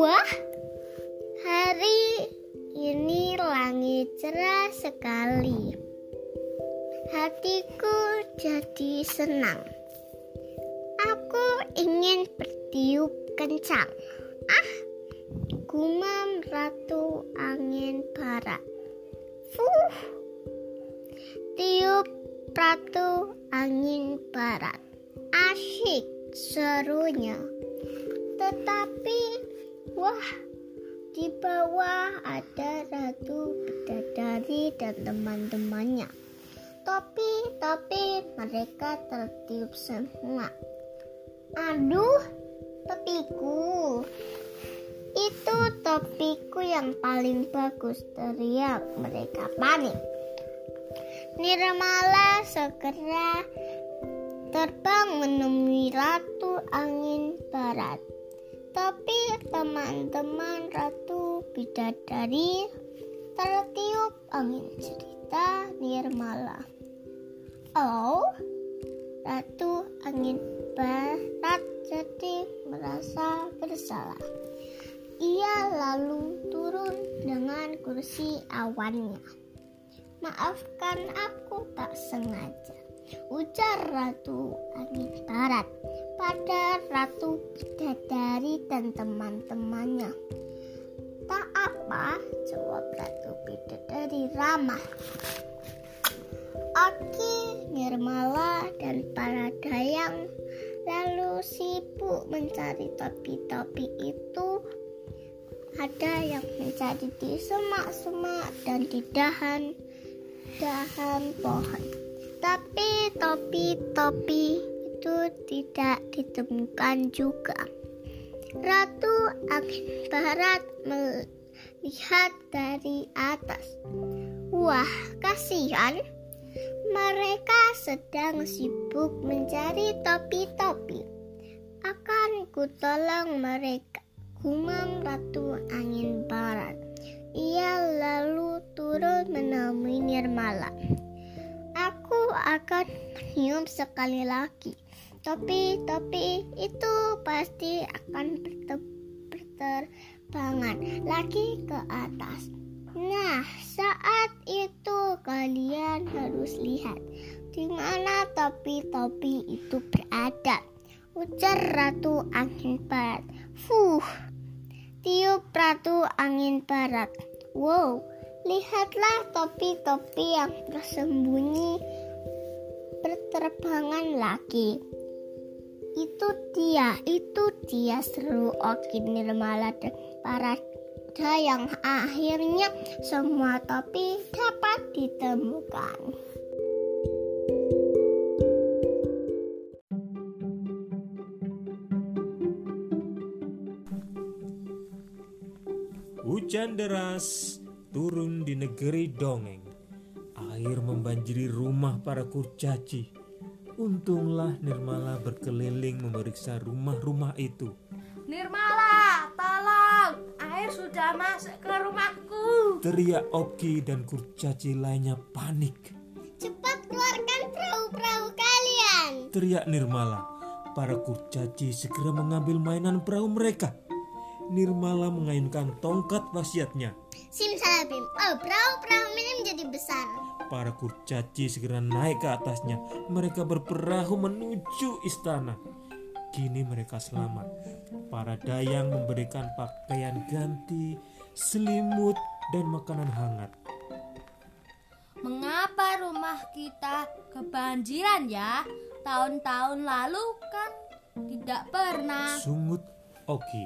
Wah, hari ini langit cerah sekali. Hatiku jadi senang. Aku ingin bertiup kencang. Ah, gumam ratu angin barat. Fuh, tiup ratu angin barat. Asyik serunya. Tetapi, wah, di bawah ada ratu bidadari dan teman-temannya. Topi, mereka tertiup semua. Aduh, topiku. Itu topiku yang paling bagus, teriak mereka panik. Nirmala segera terbang menemui Ratu Angin Barat. Tapi teman-teman Ratu Bidadari tertiup angin cerita Nirmala. Oh, Ratu Angin Barat jadi merasa bersalah. Ia lalu turun dengan kursi awannya. Maafkan aku tak sengaja ujar Ratu Angin Barat pada Ratu Bidadari dan teman-temannya. Tak apa, jawab Ratu Bidadari ramah. Oki, Nirmala, dan para dayang lalu sibuk mencari topi-topi itu. Ada yang mencari di semak-semak dan di dahan dahan pohon. Tapi topi-topi itu tidak ditemukan juga. Ratu Angin Barat melihat dari atas. Wah, kasihan. Mereka sedang sibuk mencari topi-topi. Akan kutolong mereka, gumam Ratu Angin Barat. Ia lalu turun menemui Nirmala. Akan meniup sekali lagi. Topi-topi itu pasti akan berterbangan lagi ke atas. Nah, saat itu kalian harus lihat di mana topi-topi itu berada. Ujar Ratu Angin Barat. Fuh, tiup Ratu Angin Barat. Wow, lihatlah topi-topi yang tersembunyi berterbangan lagi. Itu dia, itu dia seru Oki Nirmala dan para yang akhirnya semua topi dapat ditemukan. Hujan deras turun di negeri dongeng. Air membanjiri rumah para kurcaci. Untunglah Nirmala berkeliling memeriksa rumah-rumah itu. Nirmala, tolong! Air sudah masuk ke rumahku. Teriak Oki dan kurcaci lainnya panik. Cepat keluarkan perahu-perahu kalian. Teriak Nirmala. Para kurcaci segera mengambil mainan perahu mereka. Nirmala mengayunkan tongkat wasiatnya. Simsalabim, oh perahu-perahu ini menjadi besar. Para kurcaci segera naik ke atasnya. Mereka berperahu menuju istana. Kini mereka selamat. Para dayang memberikan pakaian ganti, selimut, dan makanan hangat. Mengapa rumah kita kebanjiran ya? Tahun-tahun lalu kan tidak pernah. Sungut Oki.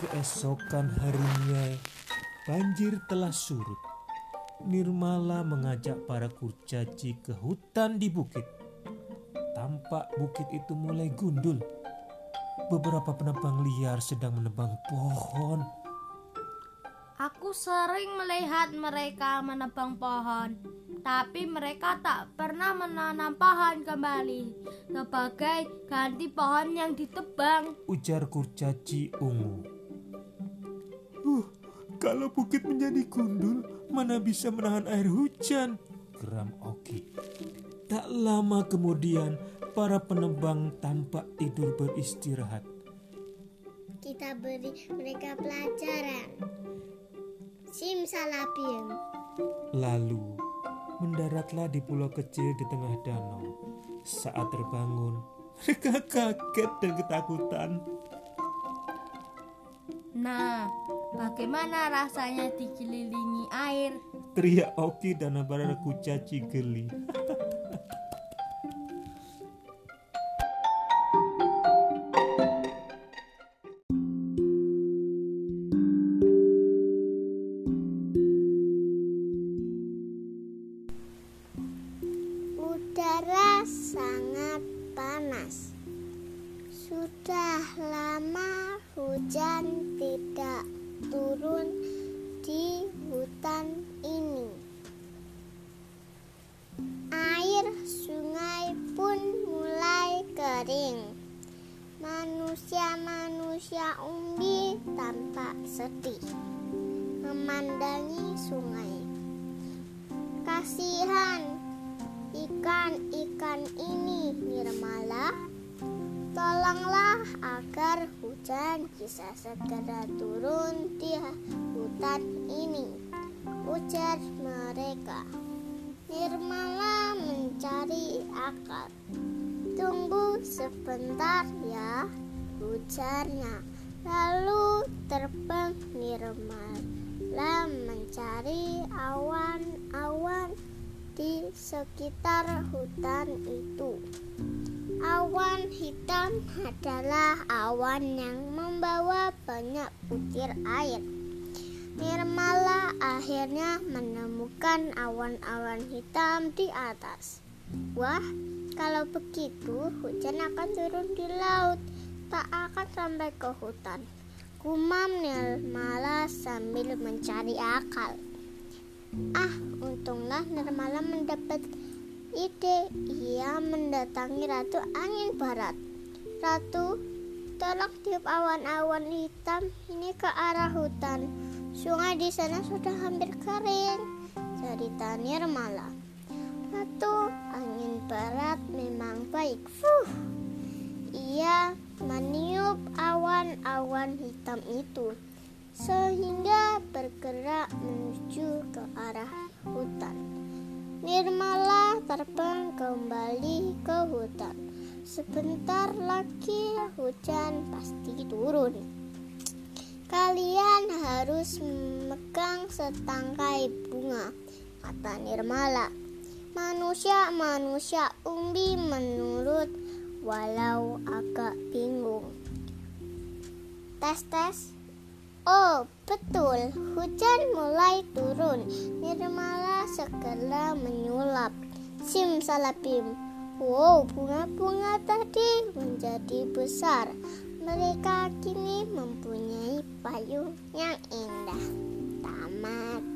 Keesokan harinya, banjir telah surut. Nirmala mengajak para kurcaci ke hutan di bukit. Tampak bukit itu mulai gundul. Beberapa penebang liar sedang menebang pohon. Aku sering melihat mereka menebang pohon, tapi mereka tak pernah menanam pohon kembali sebagai ganti pohon yang ditebang. Ujar kurcaci ungu. Kalau bukit menjadi gundul, mana bisa menahan air hujan? Geram Oki. Tak lama kemudian, para penebang tampak tidur beristirahat. kita beri mereka pelajaran. Simsalabim. Lalu mendaratlah di pulau kecil di tengah danau. Saat terbangun, mereka kaget dan ketakutan. Nah, bagaimana rasanya dikelilingi air? Teriak Oki dan para kucaci geli. Udara sangat panas. Sudah lama hujan turun di hutan ini. Air sungai pun mulai kering. Manusia-manusia umbi tampak sedih memandangi sungai. Kasihan ikan-ikan ini Nirmala tolonglah agar hujan bisa segera turun hutan ini ujar mereka Nirmala mencari akal tunggu sebentar ya ujarnya lalu terbang Nirmala mencari awan-awan di sekitar hutan itu. Awan hitam adalah awan yang membawa banyak butir air. Nirmala akhirnya menemukan awan-awan hitam di atas. Wah, kalau begitu hujan akan turun di laut, tak akan sampai ke hutan. Gumam Nirmala sambil mencari akal. Ah, untunglah Nirmala mendapat ide. Ia mendatangi Ratu Angin Barat. Ratu, tolong tiup awan-awan hitam ini ke arah hutan. Sungai di sana sudah hampir kering. Cerita Nirmala. Ratu Angin Barat memang baik. Fuh. Ia meniup awan-awan hitam itu sehingga bergerak menuju ke arah hutan. Nirmala terbang kembali ke hutan. Sebentar lagi hujan pasti turun. Kalian harus memegang setangkai bunga, kata Nirmala. Manusia-manusia umbi menurut walau agak bingung. Tes-tes, Oh, betul. Hujan mulai turun. Nirmala segera menyulap. Sim salabim. Wow, bunga-bunga tadi menjadi besar. Mereka kini mempunyai payung yang indah. Tamat.